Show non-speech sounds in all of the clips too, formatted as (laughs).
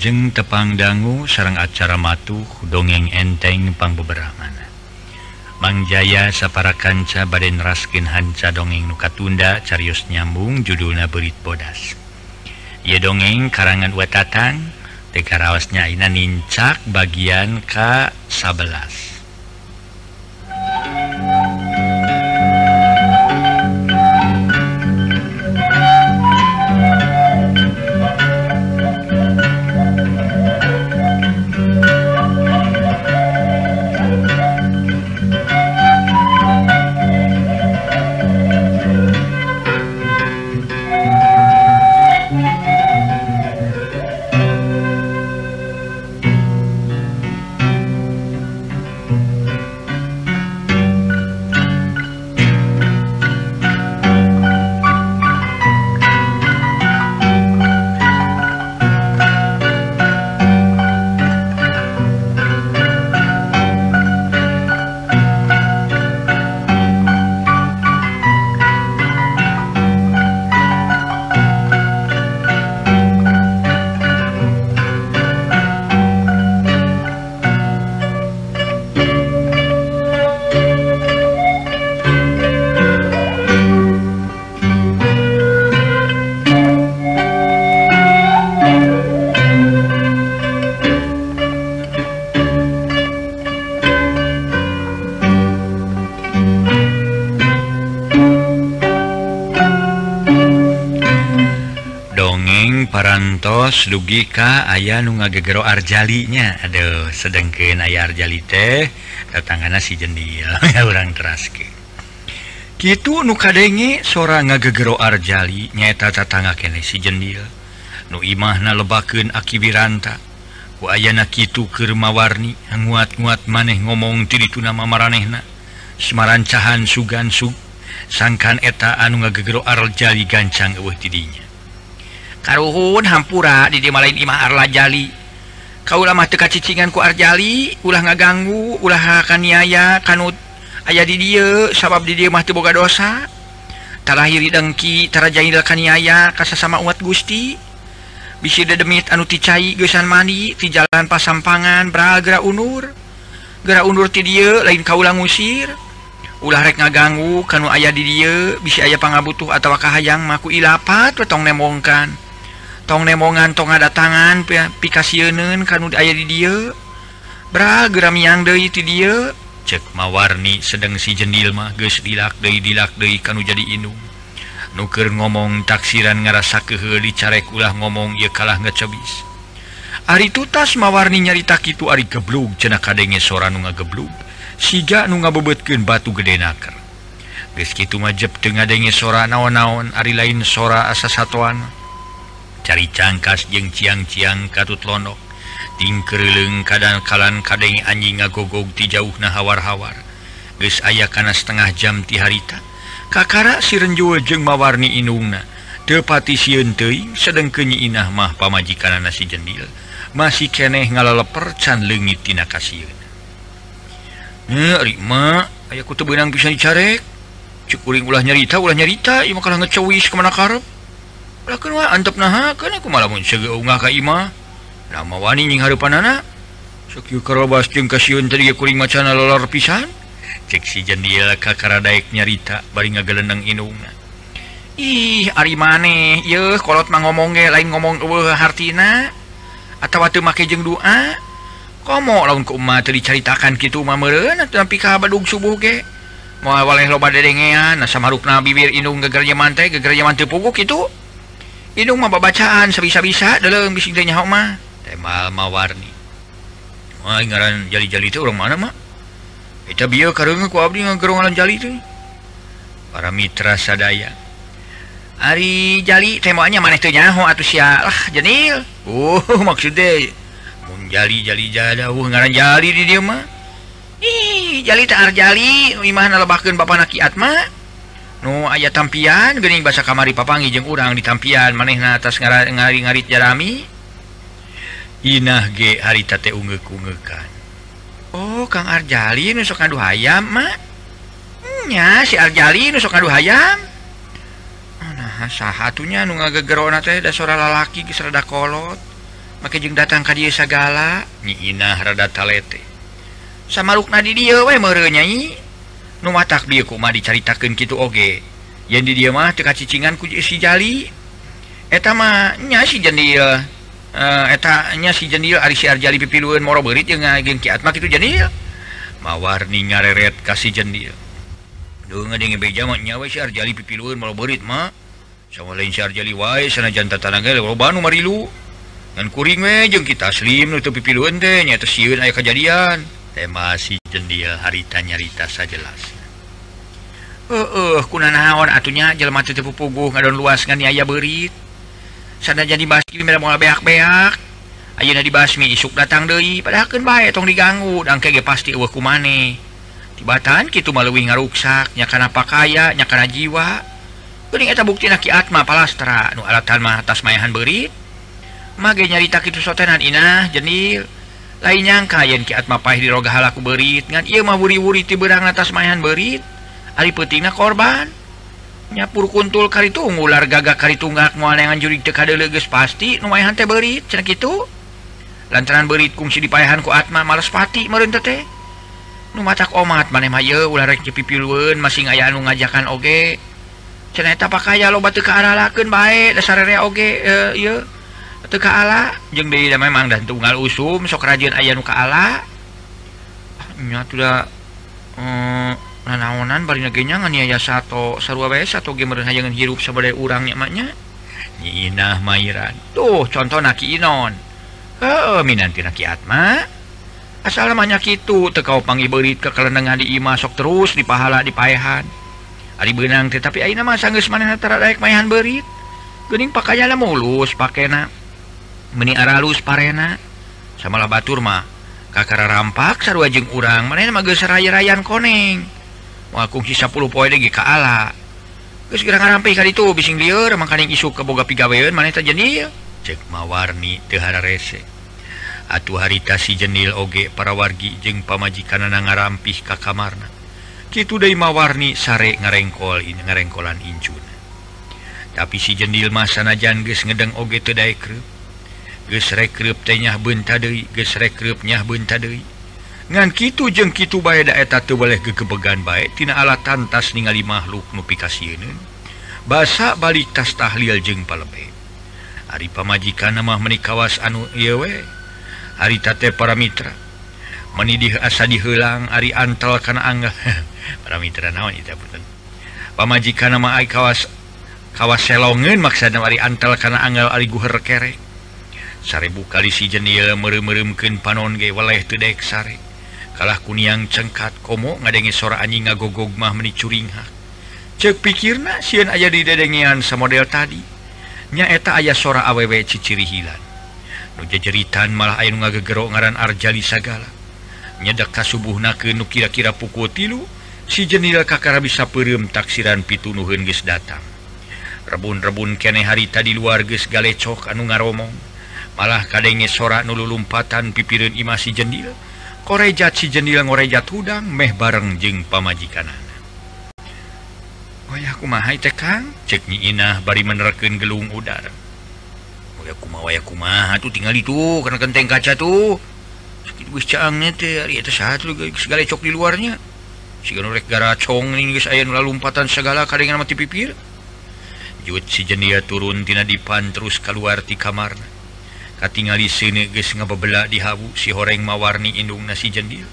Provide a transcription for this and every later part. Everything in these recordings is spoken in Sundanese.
Lajeng tepang dangu sarang acara matuh dongeng enteng pangbeberangan. Mangjaya sapara kanca Baden raskin hanca dongeng nuka tunda Carius nyambung judulna berit bodas Ye dongeng karangan watatan Tekaraosnya Ina nincak bagian K11 dugi Ka aya nu ngagegero Arjalinya. Aduh sedangke ayah Arjali teh tangan si jendil orang (laughs) teraske. Gitu nu kadenge sora ngagegero Arjali nyata tatangga kene si jendil nu imahna lebakeun akibiranta. Ku ayana kitu keur mawarni nguat-nguat maneh ngomong ti dituna maranehna. Semarancahan sugan sug sangkan eta anu ngagegero Arjali gancang eueuh tidinya karuhun hampura didi malain Imah Arla Jali kau lama teka cicingan ku Arjali ulah ngaganggu ulah akan niaya kanut ayah di dia sabab di dia mah boga dosa. Tarahiri dengki tarajai niaya kasa sama umat Gusti. Bisi dedemit anu ticai gesan mani ti jalan pasampangan bragra unur. Gera undur ti dia lain kaulah ngusir. Ulah rek ngaganggu kanu ayah di dia bisi ayah pangabutuh atau kahayang maku ilapat wetong nemongkan. tong nemongan tong ada tangan pikasiun kan aya di dia. Bragram yang De itu dia. Cek mawarni sedang si jendil mah guys dilak deui dilak De kan jadi inung. Nuker ngomong taksiran ngerasa keheli carek ulah ngomong ia kalah ngecebis. Ari tutas mawarni nyarita itu Ari geblug cena kadenge sora nu ngageblug. Siga nu ngabebetkeun batu gede naker. Geus kitu mah jep teu ngadenge sora naon-naon ari lain sora asa satuan. cari cangkas jeung ciang-ciang katut lonok tingkerleng kadangkalan kadang anjing ngagogog ti jauh na hawar-hawar. Guys aya kana setengah jam ti harita. Kakara sirenjua jeung mawarni inungna. Tepati sieun teuing sedang kenyi inah mah pamajikan nasi jendil. Masih keneh ngalaleper can leungit tina kasiun Rima ayaku tebenang bisa dicarek. Cukuring ulah nyarita ulah nyarita. Imakalah ngecowis kemana karep. antep na aku malamun Kaimah nama Waning Harpan anak. Kasiun kuring macana lolor pisan. Ceksi jendela kakara Daik nyarita bari ngagelenang inungan ih Ari maneh ye kolot mah ngomongge lain ngomong hartina atau waktu make jeng doa komo laun ke umat diceritakan gitu mah meureun tapi ka subuh ge moal waleh loba dedengean nah samarukna bibir indung gegernya mantai gegernya manteu puguk gitu. hidung mah babacaan sebisa-bisa dalam bising teh nyaho mah. Teh mawarni mah ngaran jali-jali itu urang mana mah? Eta bieu kareung ku abdi ngagerongan jali teh. Para mitra sadaya. Ari jali temanya mana maneh teu nyaho atuh sia lah jenil. Uh (laughs) maksud deh mun jali jali jada. Uh ngaran jali di dieu mah. Ih jali teh arjali imah nalebahkeun bapak nakiat mah. Nu aya tampian Gening bahasa kamari papangi jeung urang di tampian maneh na atas ngari-ngarit jarami? Inah ge harita teh unge-ungekan Oh Kang Arjali nusok ngadu hayam mah Nya si Arjali nusok ngadu hayam. Nah sahatunya nu ngagegerona teh da sora lalaki geus rada kolot. Make jeung datang ka dieu sagala. Nyi Inah rada talete. Samalukna di dieu we meureu nyai. numatak dia kuma dicaritakan gitu oge yang di dia mah teka cicingan ku si jali. Eta mah nya si jendil eh, eh, eta nya si jendil ari si arjali pipilueun moro beurit jeung ngageng kiat mah kitu jendil mawarni ngareret ka si jendil duh ngadenge beja mah nya we si arjali pipilueun moro beurit mah. Sama lain si arjali wae sanajan tatana ge loba nu marilu. Ngan kuring we jeung kita slim nu teu pipilueun teh nya teu sieun aya kajadian. tema si jendil harita nyarita sajelas jelas. Eh uh, kuna naon? Atunya jelma teu pupuguh ngadon luas ngan aya beurit. Sana jadi basmi mere moal beak-beak. Ayeuna dibasmi isuk datang deui. Padahalkeun bae tong diganggu dan ge pasti eueuh kumane. Tibatan kitu mah leuwih ngaruksak nya kana pakaya nya kana jiwa. Geuning eta buktina ki atma palastra nu alatan mah atas mayahan beurit. Mage nyarita kitu sotenan inah jenil. lain nyangka yen kiat mapai dirogahalaku berit. Ngan ia mah wuri-wuri ti berang atas mayan berit. Ari petina korban. Nyapur kuntul kari tunggu ular gagak kari tunggak mual yang anjurik dekade leges pasti numayan teh berit cenah kitu. Lantaran berit kungsi dipayahan ku atma males pati meureun teh nu matak omat maneh mah yeuh ulah rek cipipilueun masing aya anu ngajakan oge. Cenah eta pakaya loba teu kaaralakeun bae rea oge e, ieu. Kaala jeng di memang dan tunggal usum sok rajin aya nu Kaala ah, nya sudah eh, um, nanaonan bari nagenya nganiaya sato sarua bae sato ge meureun hajangan hirup sabade urang nya maknya Nyi Inah Mairan tuh contoh naki Inon. Heeh minanti naki Atma. Asal namanya kitu teu kaopang ibeurit ke kalenengan di imah sok terus di pahala di ari beunang teh tapi ayeuna mah sanggeus manehna tara daek maehan beurit. Geuning pakaianna mulus pakena meni aralus parena. Samalah Baturmah kakara rampak sarwajeng urang mana magerayarayan koneng. Waku kisah 10 poin lagi kaala terus gerangan rampai kali itu bising liur makaning isu ke boga pigaweun mana tak jenil. Cek mawarni tehara rese. Atuh harita si jenil oge para wargi jeng pamajikan na ngarampih ka kamarna. Kitu deui mawarni sare ngarengkol in ngarengkolan incun. Tapi si jenil mah sanajan geus ngedeng oge teu daek gesrekrup tehnya Buntadei gesrekrupnya Buntadei ngan Kitu jeng Kitu bayeta boleh kegebegan baiktina alat tantas ningali makhluk nupikasi basa balik tas tahlil jeng palebe. Ari pamajikan nama menikawas anu yewe haritate para Mitra menidih asa dihelang Ari antal karena angga (laughs) para Mitra naon pamajikan nama kawas kawas selongen maksana Ari antal karena anggal Ari guher kerek. saribu kali si jenil merem-meremken panon ge waleh tedek sare kalah kuniang cengkat komo ngadenge sora anjing ngagogog mah meni curingha. Cek pikirna sieun aya di dedengean samodel tadi. Nyaeta aya sora awewe ciciri hilan. Nu jejeritan malah aya nu ngagegero ngaran arjali sagala. Nyedak kasubuhna ke nu kira-kira pukul tilu si jenil kakara bisa perem taksiran pitunuhun geus datang. Rebun-rebun kene hari tadi luar geus galecok anu ngaromong. malah kadenge sora nululumpatan pipirin imasi jendil. Korejat si jendil ngorejat hudang meh bareng jeng pamajikan wayah kumahai tekang cek nyi inah bari menerken gelung udara wayah kumaha wayah kumaha tuh tinggal itu karena genteng kaca tuh. Sakit wis caang teh ari itu saha tuh segala cok di luarnya. Si rek gara cong ning geus aya lalumpatan segala kadengan mati pipir. Jut si jendil turun tina dipan terus keluar ti kamarna. tinggal sini guys di habu si horeng mawarni Indung nasi jendil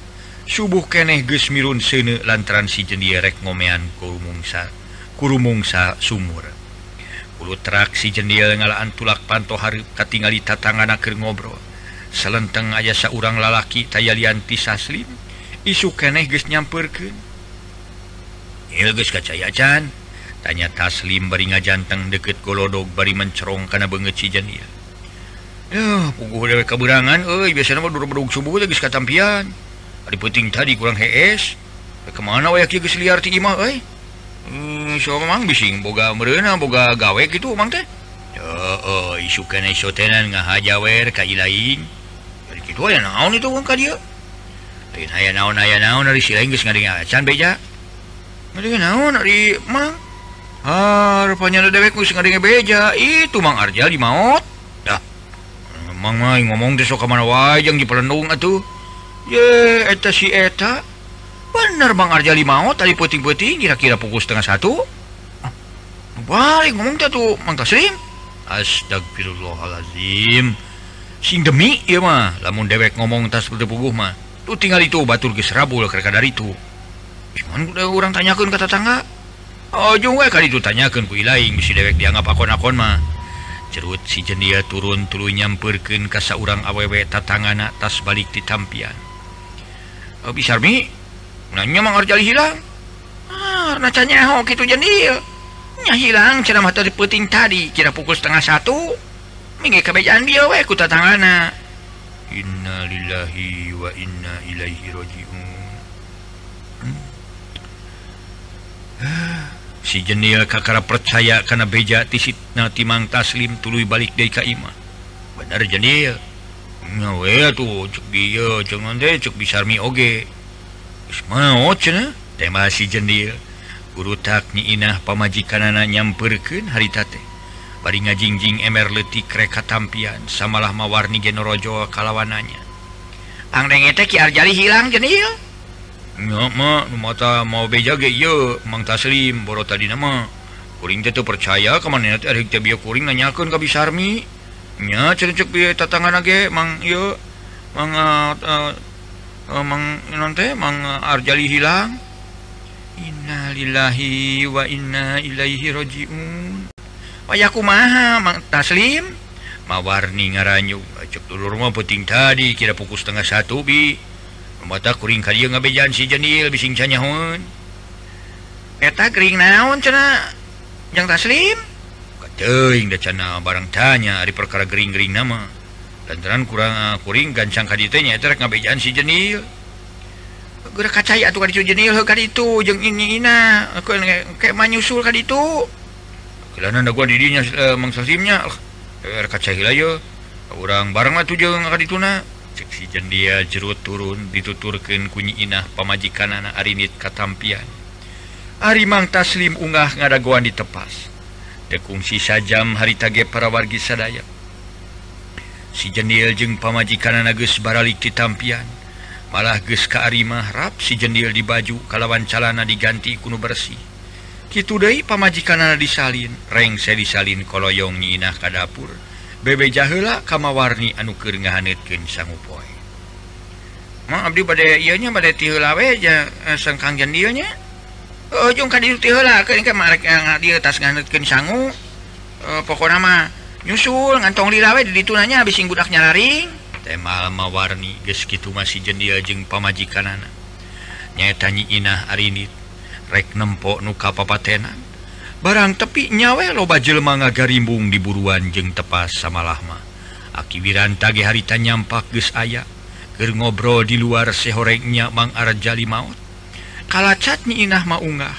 subuh keneh ges mirun sene lantaran si jendirek ngomean kurungsa kurumungsa sumur. Ulu si jendil ngalaan tulak panto hari katingali tatangan akhir ngobrol. Selenteng aya saurang lalaki tayalianti saslim isu keneh ges nyamperken kacayacan geus tanya taslim bari ngajanteng deket golodog bari mencerong kana beungeut si jendil keberangan biasanya subuh ketampian puting tadi kurang HS kemana liar hmm, seorang bising boga merena boga gawe gitu mang teh? Isu sotenan ngahajawer ka lain gitu ya naon itu wong ka dieu aya naon aya naon ari si lain geus ngadengacan beja? Ngadenge naon ari mang? Ah rupanya ada dewek geus ngadenge beja. Itu mang Arjal di maot. mangai ngomong besok ke mana wajang di pelendung atuh. Ye eta si eta. Bener Bang Arjali mau tadi puting-puting kira-kira pukul setengah satu. Ah, balik ngomong tuh Mang Taslim. Astagfirullahalazim sing demi ya mah. Lamun dewek ngomong tas seperti puguh mah tuh tinggal itu batur geus rabul kereka dari itu. Cuman udah orang tanyakan kata tangga Oh, juga kali itu tanyakan ku ilaing si dewek dianggap akon-akon mah. cerut si jendia turun tulu nyamperken kasa urang awewe tatangan tas balik di tampian. Eh, oh, bisa mi nanya mangjali hilang. Ah, nacanya gitu jendilnya hilang cara mata diputing tadi kira pukul setengah satu. Minggir kebejaan dia weh ku tatangana. Innalillahi wa inna ilaihi rajiun. Hmm. Ah, si jenil kakara percaya karena beja tisitna timang taslim tulu balik dari kaima bener jenil ngawe tuh cuk dia jangan deh cuk bisarmi oge. Mau cina tema si jenil guru tak inah pamajikanana nyamperkeun harita teh bari ngajingjing emer letik reka tampian samalah mawarni genorojo kalawananya. Angdeng teh ki arjali hilang jenil mata mau bejage mang taslim boro tadi nama. Kuring itu percaya kemana kuring nanyakan ke bisarminya cercuk biaya tatangan lagi mang yo mang uh, uh, mang nonte mang arjali hilang. Innalillahi wa inna ilaihi rojiun wayaku maha mang taslim. Mawarni ngaranyu. Cek dulur mah penting tadi kira pukul setengah satu bi. mata kuring ka ngabejan si jenil bising hun. Eta kering naon cena yang taslim? Kateing da cana barang tanya di perkara gering-gering nama. Lantaran kurang ah, kuring gancang kaditenya eta rek ngabejan si jenil. Geura kacaya atuh kaditu jenil heuh kaditu jeung ini ina. Kayak manyusul kaditu kelana da gua didinya uh, mangsasimnya. Rek kacaya lah ye urang barang mah tuh jeung kadituna ceksijan jendia jerut turun dituturken kunyi inah pamajikanana arinit katampian. Arimang taslim ungah ngadaguan ditepas tekungsi sajam hari tage para wargi sadaya. Si jendil jeung pamajikanana geus baralik ditampian malah geus ka arimah rap si jendil di baju kalawan calana diganti kuno bersih. Kitu deui pamajikanana disalin reng saya disalin koloyong nyiinah ka dapur. bebe jahila kamawarni anu keringhanetkin sangupo ma Abdi badainya badai tilawe eh, sengkang jadinya ujung eh, kan tila ke kemarin yang eh, di tas nganetkin sangu uh, pokok nama nyusul ngantong dilawe di tunanya habis sing budaknya laring tema alma warni geus kitu masih jendia jeung pamajikanana. Nyaeta nyi inah arinit rek nempo nu kapapatenan barang tepi nyawe loba jelma ngagarimbung di buruan jeng tepas sama Lama akibiran tag harita nyampak ges aya ger ngobrol di luar sehorengnya Mang Arjali maut. Kalacatnya Inah maunggah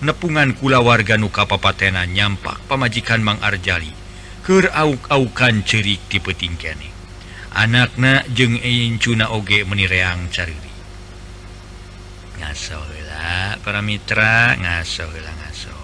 nepungan kula warga nuka papatena nyampak pamajikan Mang Arjali ker auk-aukan cerik tipetingkene anakna jeng ein cuna oge menireang cariri. Ngaso para mitra ngaso ngaso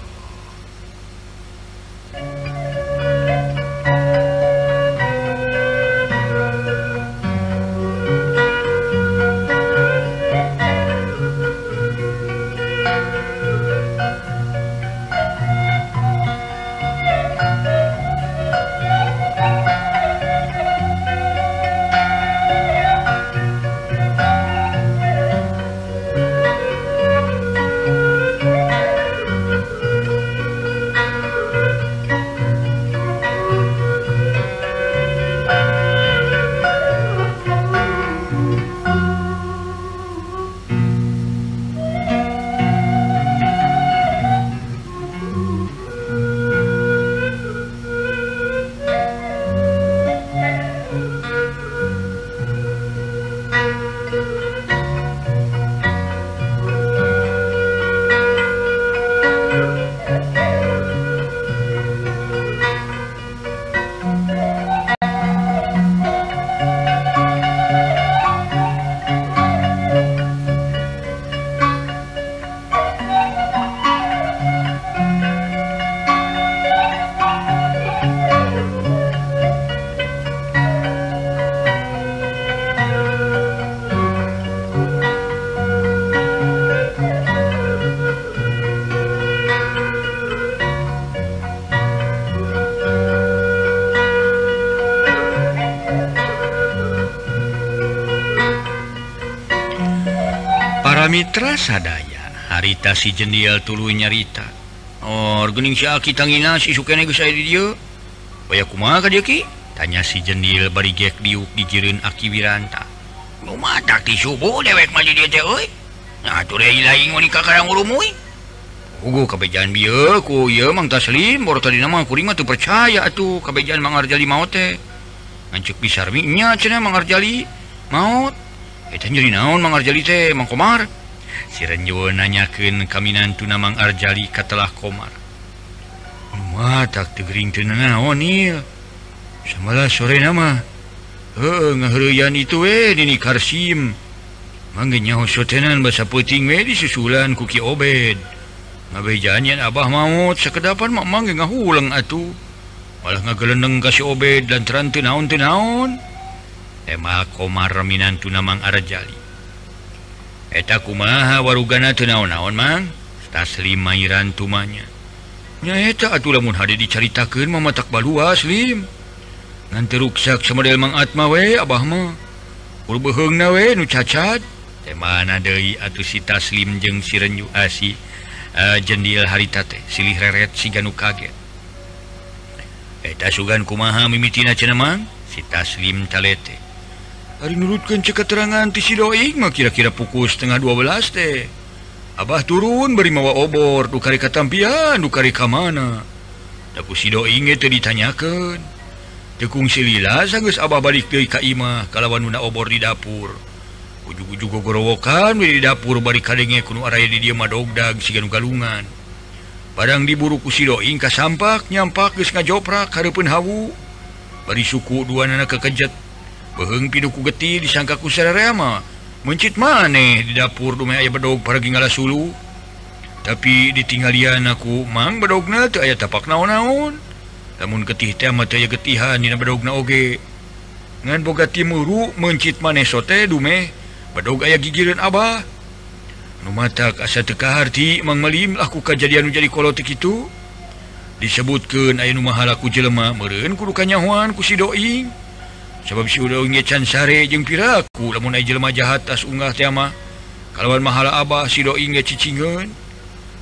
Mitra sadaya harita si jendel tulu nyarita. Orgening Syki tanginan si kuma tanya si jendil barijek diuk dijirin aki Wiranta. Tak subuh dewek kebejan biku mang taslim baru tadi nama kuring tuh percaya tuh kebejan mengarjali maut teh. Ngancuk pisarnya cena mengarjali maut. jadi naon Mangarjali teh Mang Komar. Sirenjo nanyakeun kaminan tuna Mang Arjali katelah Komar. Tak tegering teu naon Samalah sore nama. Heuh itu eh, we dini Karsim. Mangge nyaho sotenan basa peuting we eh, disusulan ku Ki Obed. Ngabejaan yen Abah maut sakedapan mak mangge ngahuleng atuh Malah ngagelendeng ka si Obed dan teranteu naon teu naon. Emal komar Reminan tunamang Arjali eta kumaha warugana teu naon-naon mang? Taslim Mairan tumanyanyaeta atuh lamun hade dicaritakeun mah matak baluas lim ngan teu ruksak semodel Mang Atmawe Abahma urbeheng we nu cacat. Mana deui atuh si taslim jeung si renyu ah, asi uh, ah, jendil haritate silih reret si ganu kaget. Eta sugan kumaha mimitina cenamang si taslim calete menurutkan ceketerangan Tidoigma kira-kira pukul setengah 12 teh. Abah turun berimawa obor dukari katampian dukari ka mana. Takku Sido itu ditanyakan tekung silila sanggus Abah balik ke Kaimah kalawan nuna obor di dapur. Ujug-ujug gorowokan di dapur bari kadenge kuno araya di dia madogdag sigan galungan Padang diburu ku Sidoing ka sampak nyampak geus ngajoprak hareupeun hawu. Bari suku dua nana kekejet beheng piduku geti disangkaku serema mencit maneh di dapur rumah aya bedog para ngala Sulu? Tapi ditinggalian aku mang bedogna tuh aya tapak naon-naun namun getih tema aya getihan dina bedogna oge. Ngan boga timuru mencit maneh sote dume bedog aya gigireun abah. Nu matak asa teu kaharti mang melim laku kajadian jadi kolotik itu. Disebutkeun aya nu mahalaku jelema. Meureun kudu kanyahoan ku si doing sebab si cansare jeung piraku lamun jelma jahat tas unggah tema kalauwan mahala Abah sido ingat cicingan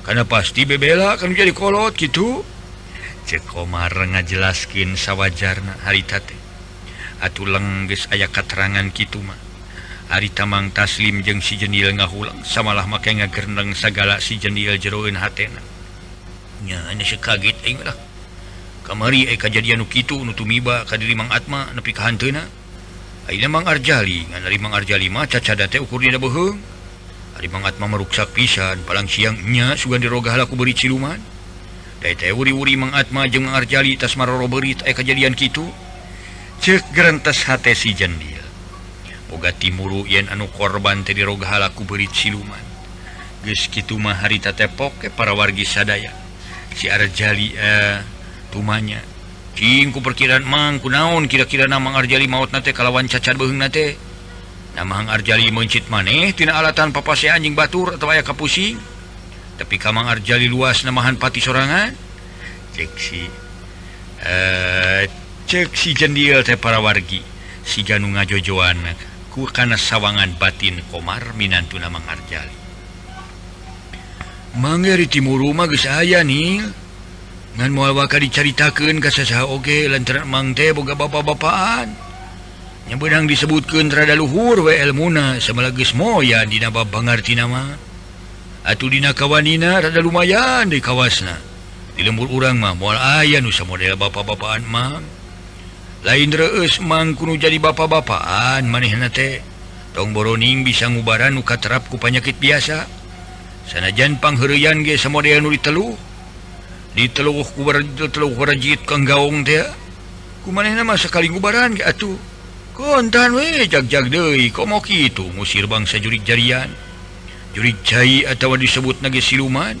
karena pasti bebela akan jadi kolot gitu. Cekomar ngajelaskin sawajarna haritate atuh lengges aya katerangan Kimah harita Mang taslim jeung si jenil ngahulang samalah make ngagerneng sagala si jenil jeroin hatena. Nya ini aing inglah kamari eh kejadian Nukitu Nutumiba kadiri Mang Atma nepi ka hantena Mang Arjali ngan ari Mang Arjali mah cacada teh ukur dina beuheung ari Mang Atma meruksak pisan palang siang nya sugan dirogah laku beri ciluman. Da teh wuri-wuri Mang Atma jeung Mang Arjali tas maroro beri eh kejadian kitu. Cek gerentes hate si jendil. Boga timuru yen anu korban teh dirogah laku beri ciluman. Geus kitu mah harita teh poke eh, para wargi sadaya. Si Arjali eh tumanya. Kingku perkiraan mangku naon kira-kira nama Arjali maut nate kalawan cacar beheng nate? Nama Arjali mencit maneh tina alatan papa saya anjing batur atau aya kapusing? Tapi kamang Arjali luas namahan pati sorangan? Cek si eh cek si jendil teh para wargi. Si ganu ngajojoan karena sawangan batin Komar Minantu nama Arjali. Mangeri timur rumah ge saya nih ngan mual waka dicaritakeun ka sasaha oge lantaran mang boga bapak-bapaan. Yang benang disebutkeun terada luhur we elmuna sama geus moyan dina babangartina mah atuh dina kawanina rada lumayan deui kawasna di lembur urang mah moal aya nu samodel bapak-bapaan mang lain reus mang kunu jadi bapak-bapaan manehna teh. Tong boroning bisa ngubaran nu katerap ku panyakit biasa. Sanajan pangheureuyan ge samodel nu ditelu diteluhjit kenggaung dia. Kok mau gitu? Musir bangsa jurik jarian. Jurik cai atau disebut nagi siluman.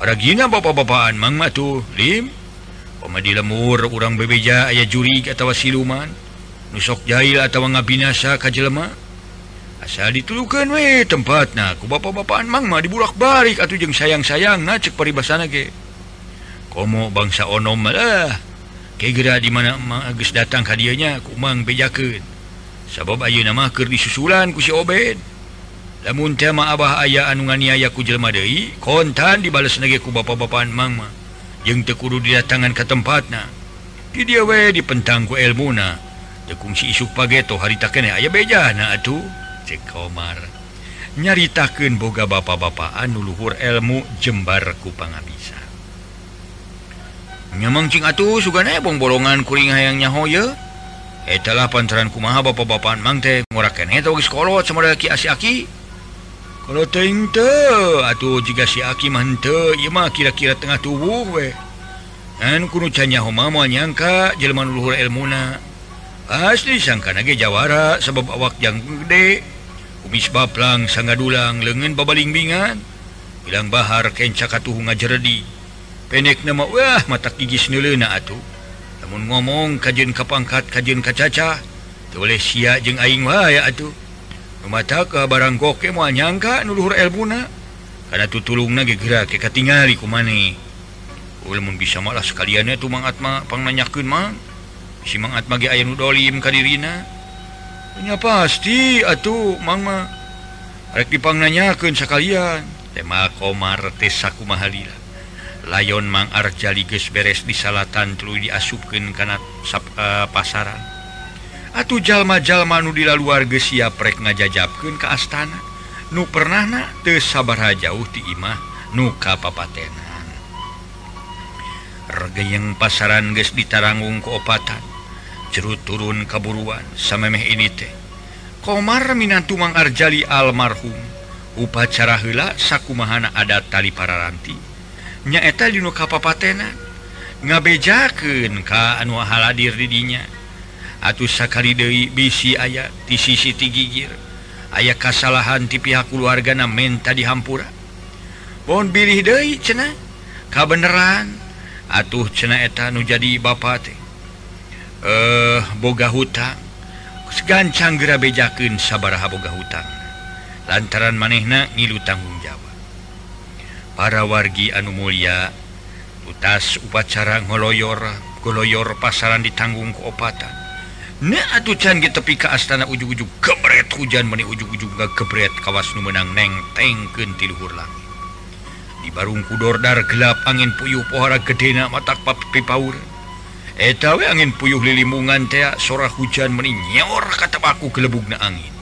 Paragina. Bapak-bapaan Mama tuh Lim. Pemadi lemur urang bebeja ayah juri atau siluman. Nusok Jail atau ngabinasa Kajlema asal ditulukan we tempat nah aku bapak-bapaan Mangma dibulak-balik atau jeng sayang-sayang nah cek peribasana ge komo bangsa onom malah kegera di mana Agus datang hadiahnya kumang bejaken sabab ayu nama ker disusulan ku si Obed. Lamun tema abah ayah anu nganiaya ku jelma deui kontan dibales nage ku bapak-bapaan Mangma jeung teu kudu didatangan ka tempatna. Di dia we dipentang ku ilmuna tekung si isuk pageto harita kene aya bejana atuh. Cek nyaritakeun boga bapak-bapaan nuluhur ilmu jembar kupang bisa nyamangcing atuh suga nebong bolongan kuring hayangnya hoye etalah pantaran kumaha bapak-bapaan mang teh ngorakan eta geus kolot samada ki aki. Kalau teuing teh atuh jika si aki mah henteu ieu mah kira-kira tengah tubuh we. An kudu can nyaho mah moal nyangka jelema nuluhur ilmuna asli sangkana ge jawara sebab awak yang gede. kumis baplang sanga dulang lengan babaling bingan bilang Bahar kencakatuh katuhu jeredi pendek nama wah mata gigis nulena atuh namun ngomong kajun kapangkat kajun kacaca. Boleh si jeung aing waya atuh mata ah, ke barang goke mau nyangka nuluhur elbuna karena tuh tulung nage gerak ke katingali ku mane ulmun bisa malah sekaliannya tuh mangatma pangnanyakun mang si mangatma ge aya nu dolim kadirina. punya pasti atuh Mama dipangnyaken sekalian tema komartesaku Mahalila. Layon Mang Arjaliges beres di salatan telu diasupken karena uh, e, pasaran. Atuh jalma-jalma nu dila luar gesia prek ngajajabken ke astana. Nu pernah te sabar jauh di imah nuka papatenan. Regeyeng pasaran guys ditaranggung keopatan ceru turun kaburuan samemeh ini teh. Komar Minantu Mangarjali almarhum. Upacara hela sakumahana adat tali pararanti. Nyaeta dinu kapapatenan. Ngabejakeun ka anu haladir di dinya. Atuh sakali deui bisi aya ti sisi ti gigir. Aya kasalahan ti pihak keluargana menta dihampura. Pon bilih deui cenah. Kabeneran. Atuh cenah eta nu jadi bapak teh. eh boga hutang gancang gera bejaken sabaraha boga hutang lantaran manehna ngilu tanggung Jawa para wargi anu Mulia utas upacara ngoloyor goloyor pasaran ditanggung keopatan atuh can tepi ke astana ujug-ujug kebret hujan meni ujug-ujung gak kebret kawas nu menang neng tengken tiluhur langit. Di barung kudordar gelap angin puyuh pohara gedena matak papi paur Eh, etawe angin puyuh lilimungan tea sora hujan menyor kataku kelebuk na angin.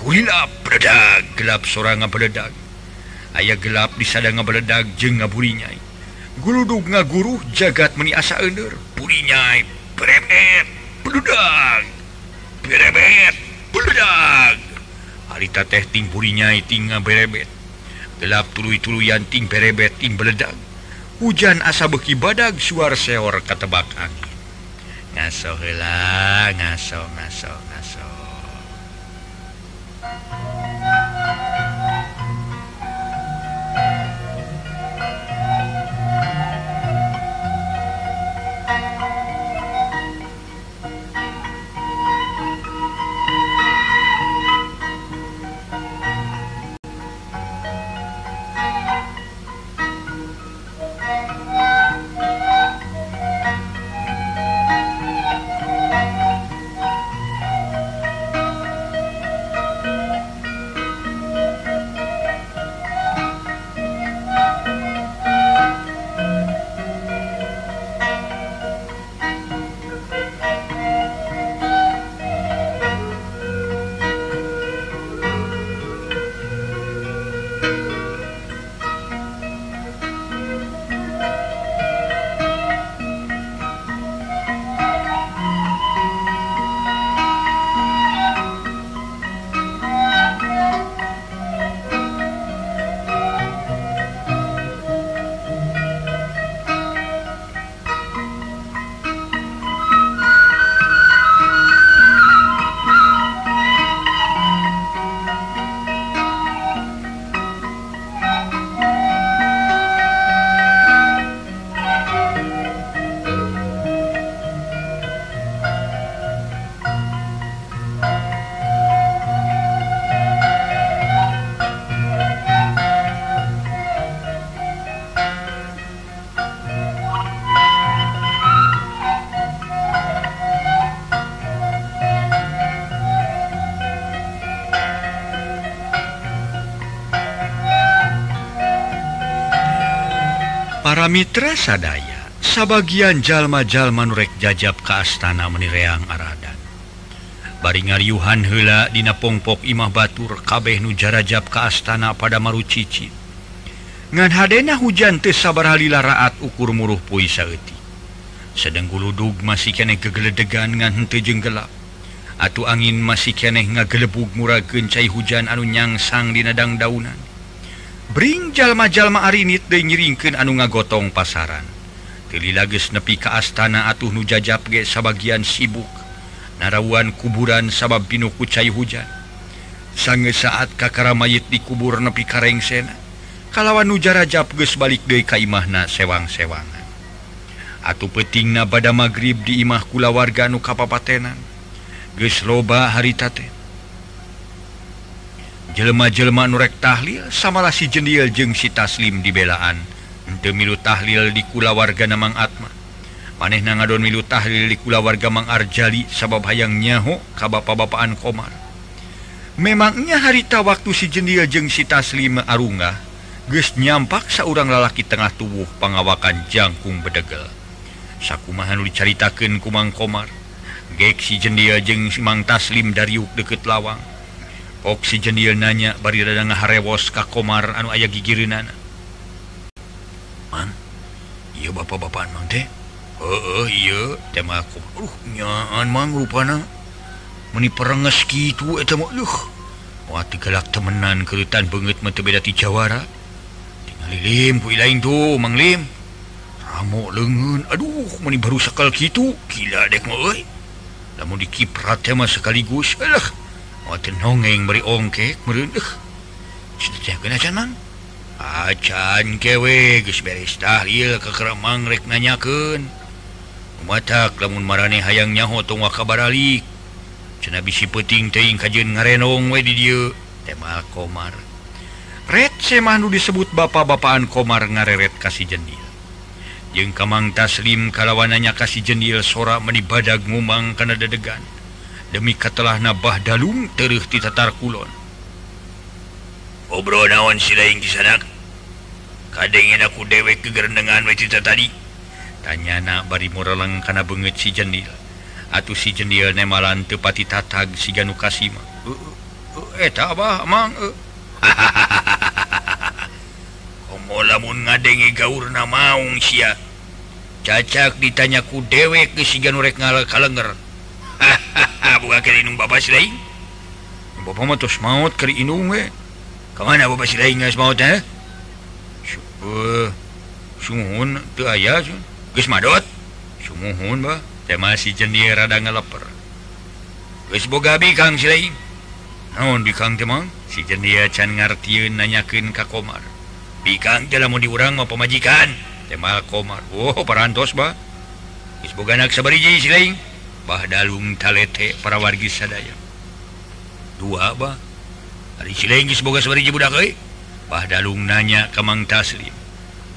Kuila berdak gelap sora nga beledak ayaah gelap disada nga beledak je ngaburinya guluduk ngaguru jagat meni asa ender. Purinya berebet beludak berebet beludak harita teh ting purinya tinga berebet gelap tulu-tulu yanting berebet ting beledak hujan asa beki badag suar seor ketebakan ngasola ngaso ngaso. para Mitra sadaya sebagian jalma-jalma nurrek jajab ke Astana menireang Aradan. Baringar Yuhan hela Dina pongpok Imah Batur kabeh nujarajab ke Astana pada Maru Cici ngan Hadena hujan Te sabarhali laraat ukur muruh pui sauti sedanggulludug masih kenek kegeledegan ngan hentejeng gelap. Atu angin masih keneh ngagelebug murah gencai hujan anu nyangsang dinadang daunan. Bring jalma-jalma arinit de nyiringken anu ngagotong pasaran. Teli lages nepi ke astana atuh nu jajab ge sebagian sibuk. Narawan kuburan sabab binu kucai hujan. Sange saat kakara mayit di kubur nepi kareng sena Kalawan nu jab ges balik de kaimahna sewang-sewangan. Atuh peting na bada magrib di imah kula warga nu kapapatenan. Ges loba harita tate jelma-jelma nurek tahlil samalah si jendil jeung si taslim dibelaan untuk milu tahlil di kula warga Namang Atma. Maneh na ngadon milu tahlil di kula warga Mang Arjali sabab hayang nyaho ka bapak-bapaan Komar. Memangnya harita waktu si jendil jeung si taslim Arunga geus nyampak seorang lalaki tengah tubuh pengawakan jangkung bedegel. Sakumahan dicaritakeun kumang Komar. Gek si jendil jeung si Mang Taslim dari deket lawang. oksigenil nanya barirada harewos ka komar anu aya gigirinana man iya bapak-bapak mang teh? Oh iya. Tema aku uh nyaan mang rupana meni perenges gitu eta mah uh. wati galak temenan kerutan banget mah teu beda ti jawara tinggal lim ku lain tuh mang lim. Ramo leungeun aduh meni baru sekal kitu. Gila dek mah euy. Lamun dikiprat teh mah sekaligus alah hongeng beri ongke kemangrek nanyaken mata lamun marane hayang nyaho tongwa kabaralik cena bisi peting teing kajun ngarenong we di dieu tema komar. Red semanu disebut bapak-bapaan komar ngareret kasih jendil. Jeung kamang taslim kalawananya kasih jendil sora meni badag ngumang kana dedegan. demi katalah nabah dalung terus di Tatar Kulon. Obro naon silain kisanak kadangin aku dewek kegerendengan cerita tadi tanya na bari moralang kana banget si jendil Atu si jendil nemalan tepati tatag si Ganu Kasima. Eh, eh, eh, uh, uh, eta abah mang uh. (laughs) komo lamun ngadenge gaurna maung sia. Cacak ditanya ku dewek ke si Ganu rek ngalah kalenger (laughs) maut kemana eh. eh? Suhun tema si jendira ngeleper Gabi Kang naon bikang temang si jendia can ngartieun nanyakin ka komar. Bikang dalam mau diurang mau pemajikan. Tema komar. Oh parantos ba isboganak sabariji siling Bahdalung talete para wargi sadaya. Dua Bah. Hari geus boga sewari budak euy. Bahdalung nanya ka Mang Taslim.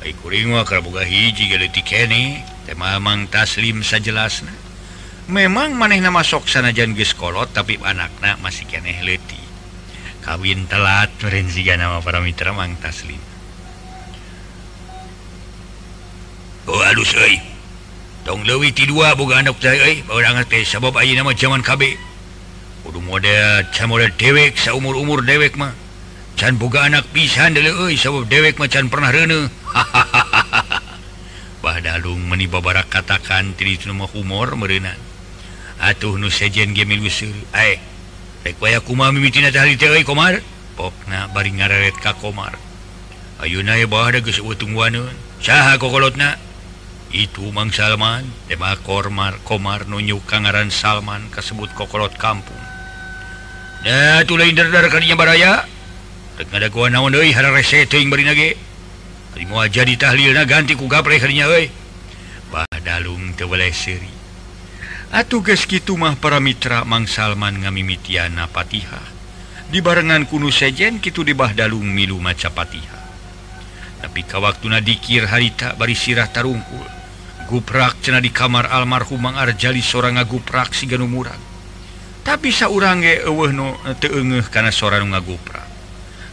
Ai kuring wa boga hiji geuti kene teh Mang Taslim sajelasna. Memang manehna sok sanajan geus kolot tapi anakna masih keneh leti kawin telat merenziga nama para mitra Mang Taslim. Oh halus tong lewi ti dua boga anak teh orang teh sabab ayeuna nama zaman KB kudu model can model dewek saumur umur dewek mah. Can boga anak pisan deuleu euy eh, sabab dewek mah can pernah reuneuh (laughs) Badalung meni babarak katakan tiri nu mah humor meureuna atuh nu sejen ge milusur ae eh, rek waya kumaha mimitina teh teh euy komar. Pokna bari ngaret ka komar. Ayeuna ye bae geus utungwaneun saha kokolotna itu Mang Salman Dema Kormar Komar nunyu Kangaran Salman kasebut kokolot kampung. Nah tulah indar dar kadinya baraya. Tek ngada gua naon deui hara rese teuing bari nage Ari moal jadi tahlilna ganti ku gaple kadinya euy. Bah dalung teu boleh seuri. Atuh geus kitu mah para mitra Mang Salman ngamimitiana Patihah. Dibarengan kuno sejen kitu di Bah Dalung milu maca Patihah. Tapi ka waktu na dikir harita bari sirah tarungkul. guprak cena di kamar almarhum Mang Arjali seorang ngaguprak si ganumuran tapi saurange no, eh, sora nu ngaguprak.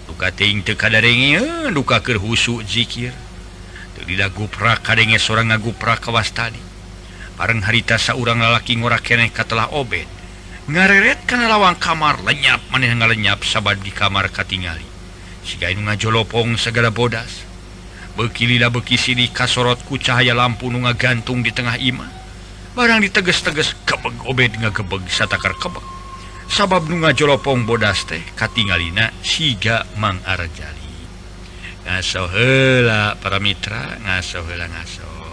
Duka ting tekadarenge eh, duka kerhusu dzikir tidak guprak kadenge seorang ngaguprak kawas tadi. Bareng harita saurang lalaki ngora keneh katelah obed. Ngareret kana lawang kamar lenyap maneh ngalenyap sabad di kamar katingali. Siga nu ngajolopong segala bodas. bekililah beki sini kasorotku cahaya lampu nu ngagantung di tengah Imah barang diteges-teges kebeg obed ngebeg satakar kebeg. Sabab nu ngajolopong bodas teh katingalina siga Mang Arjali ngaso heula para mitra ngaso heula ngaso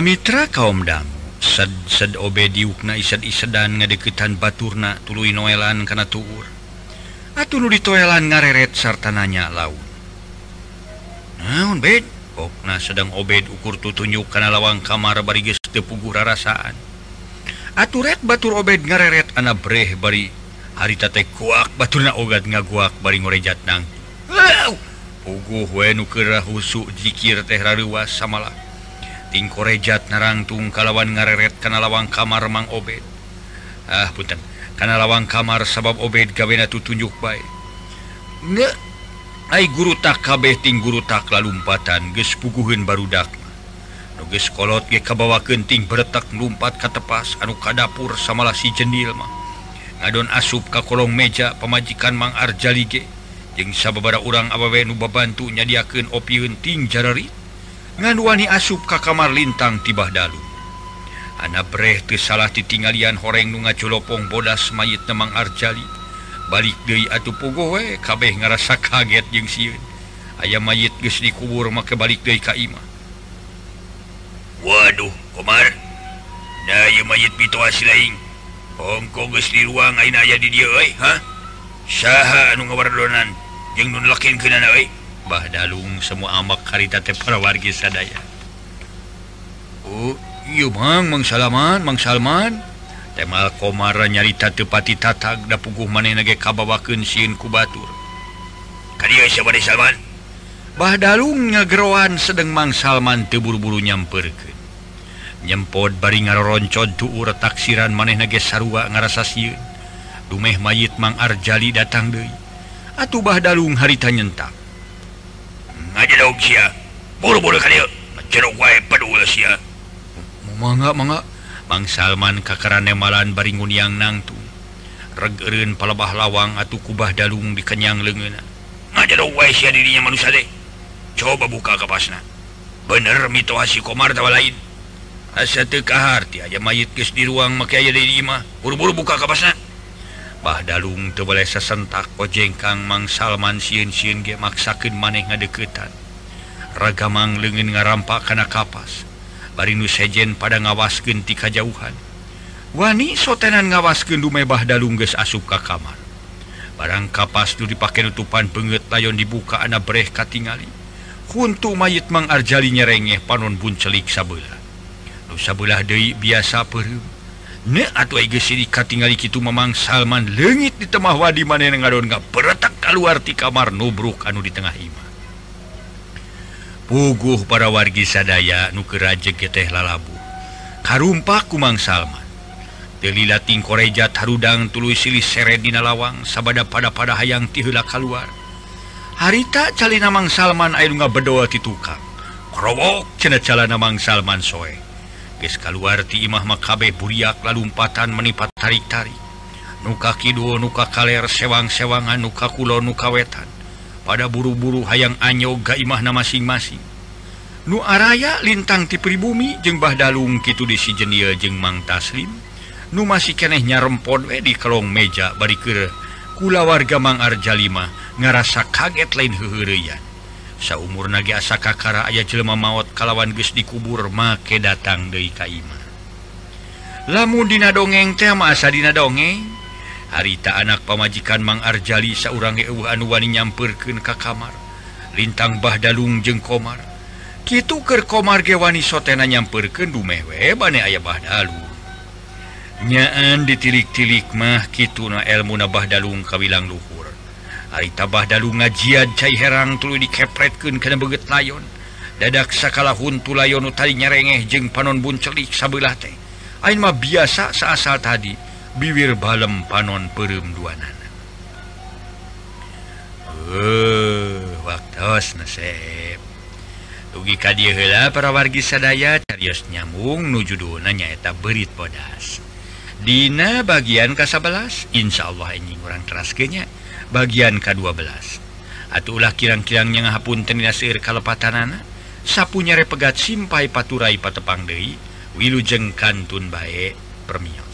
mitra kaum sed sad obediukna isad isedan ngadeketan baturna tulu noelan kana tuur. Atuh nu ditoelan ngareret sarta nanya laut naon bed? Okna sedang obed ukur tutunjuk kana lawang kamar bari geus teu puguh rarasaan aturet batur obed ngareret ana breh bari harita teh kuak baturna ogat ngaguak bari ngorejat nang. Puguh we nu keur husu zikir teh raruas samalah tingkorejat narangtung kalawan ngareret kana lawang kamar Mang Obed. Ah punten. Kana lawang kamar sabab Obed gawena tutunjuk baik. Nggak ai guru tak kabeh ting guru tak lalumpatan geus puguheun barudak nu geus kolot ge kabawa kenting beretak lumpat ka tepas anu ka dapur samalah si jendil mah ngadon asup ka kolong meja pamajikan Mang Arjali ge. Jeung sababara urang abawe nu babantu nyadiakeun opieun ting jararit ngaduani asup ka kamar lintang tibah dalu. Anak brehte salah ditinggalian horeng nu ngacolopong bodas mayit nemang Arjali. Balik Dewi atuh pugowe kabeh ngerasa kaget jeung siun ayam mayit geus dikubur make balik Dewi ka imah Waduh komar da ieu mayit pitoas lain Hongkong geus di ruang ayeuna aya di dieu euy ha? Saha anu ngawardonan jeung nu lakin kenana euy. Bahdalung semua amak karita parawargi sadaya. Oh, Mang Mang Salman Mang Salman. Temal komara nyarita tepati tatak da puguh maneh nage kabawakeun sieun ku batur. Kadieu Syabani Salman? Bahdalung nyageroan sedeng Mang Salman teu buru-buru nyamperkeun. Nyempot bari ngaroroncod tuur taksiran maneh nage sarua ngarasa sieun. Dumeh mayit Mang Arjali datang deui. Atuh Bahdalung harita nyentak. Bang Salman kakaran Nemalan Baringun yang nangtung reggerun palebah lawang atau kubah dalung dikenyang lengen dirinya manusia deh coba buka kapasna. Bener mitoasi komar tawa lain. Asa tekahar aja mayit kes di ruang maka diri imah buru-buru buka kapasna. Bah Dalung te boleh sesentak ojengkang Mang Salman siun siun ge maksakeun maneh ngadeketan. Ragamang leungeun ngarampak kana kapas. Bari nu sejen pada ngawaskeun ti kajauhan. Wani sotenan ngawaskeun lume Bah Dalung geus asup ka kamar. Barang kapas nu dipake nutupan peungeut layon dibuka ana breh katingali. Huntu mayit Mang Arjali nyerengeh panon buncelik sabeula. Nu sabelah deui biasa peureum. atauika tinggal kitu memang Salman legit di temah wadi mana ngadon nggak beretak keluar di kamar nubruk anu di tengah Ima puguh para wargi sadaya nukeraje geteh lalabu. Karumpa kumang Salman. Delilating Koreja Tarudang tulu silih seredina lawang sabada pada pada hayang tihula keluar. Harita calina Mang Salman ayu nggak berdoa di tukang. Krowok cena cala Mang Salman soe. keluarti Imahmakabeh buriak lalumpatan menipat tarik-tarik. Nuka Kidul nuka kaller sewang-sewangan nuka Kulo nukawetan pada buru-buru hayang anyoga Imahna masing-masing. Nu Araya lintang ti pribumi jeung Bahdalung Kitu di sijenia jeung Mang Taslim. Nu masih kenehnya rempon we di kelong meja bari kula warga Mang Arjalima ngarasa kaget lain hehurian umur nagi asa kakara aya jelma maut kalawan ges dikubur make datang dari Kaima lamudina dongeng tema asadina dongeng. Harita anak pamajikan Mang Arjali seorang Anwani nyampeurkeun ka kamar. Lintang Bahdalung jeng komar. Kitu keur komar gewani sotena dumeh dumewe bane aya Bahdalung nyaan ditilik-tilik mah Kituna elmu na Bahdalung kawilang luhur Aritabah dalu ngajian cair herang tulu dikepretken kana beget layon dadak sakala huntu layon tadi nyarengeh jeung panon buncelik sabelah teh Ain mah biasa saasal tadi biwir balem panon peureum duanana. uh, waktu nasep. Ugi ka dia hela para wargi sadaya carios nyambung nuju judulna nyaeta berit bodas Dina bagian ka-11, Insya Allah ini kurang nya. bagian K12 Atuhlah kirang-kirangnya ngahapun tenina kalepatan anak sapunya pegat simpai paturai patepang Dewi wilujeng kantun baik permion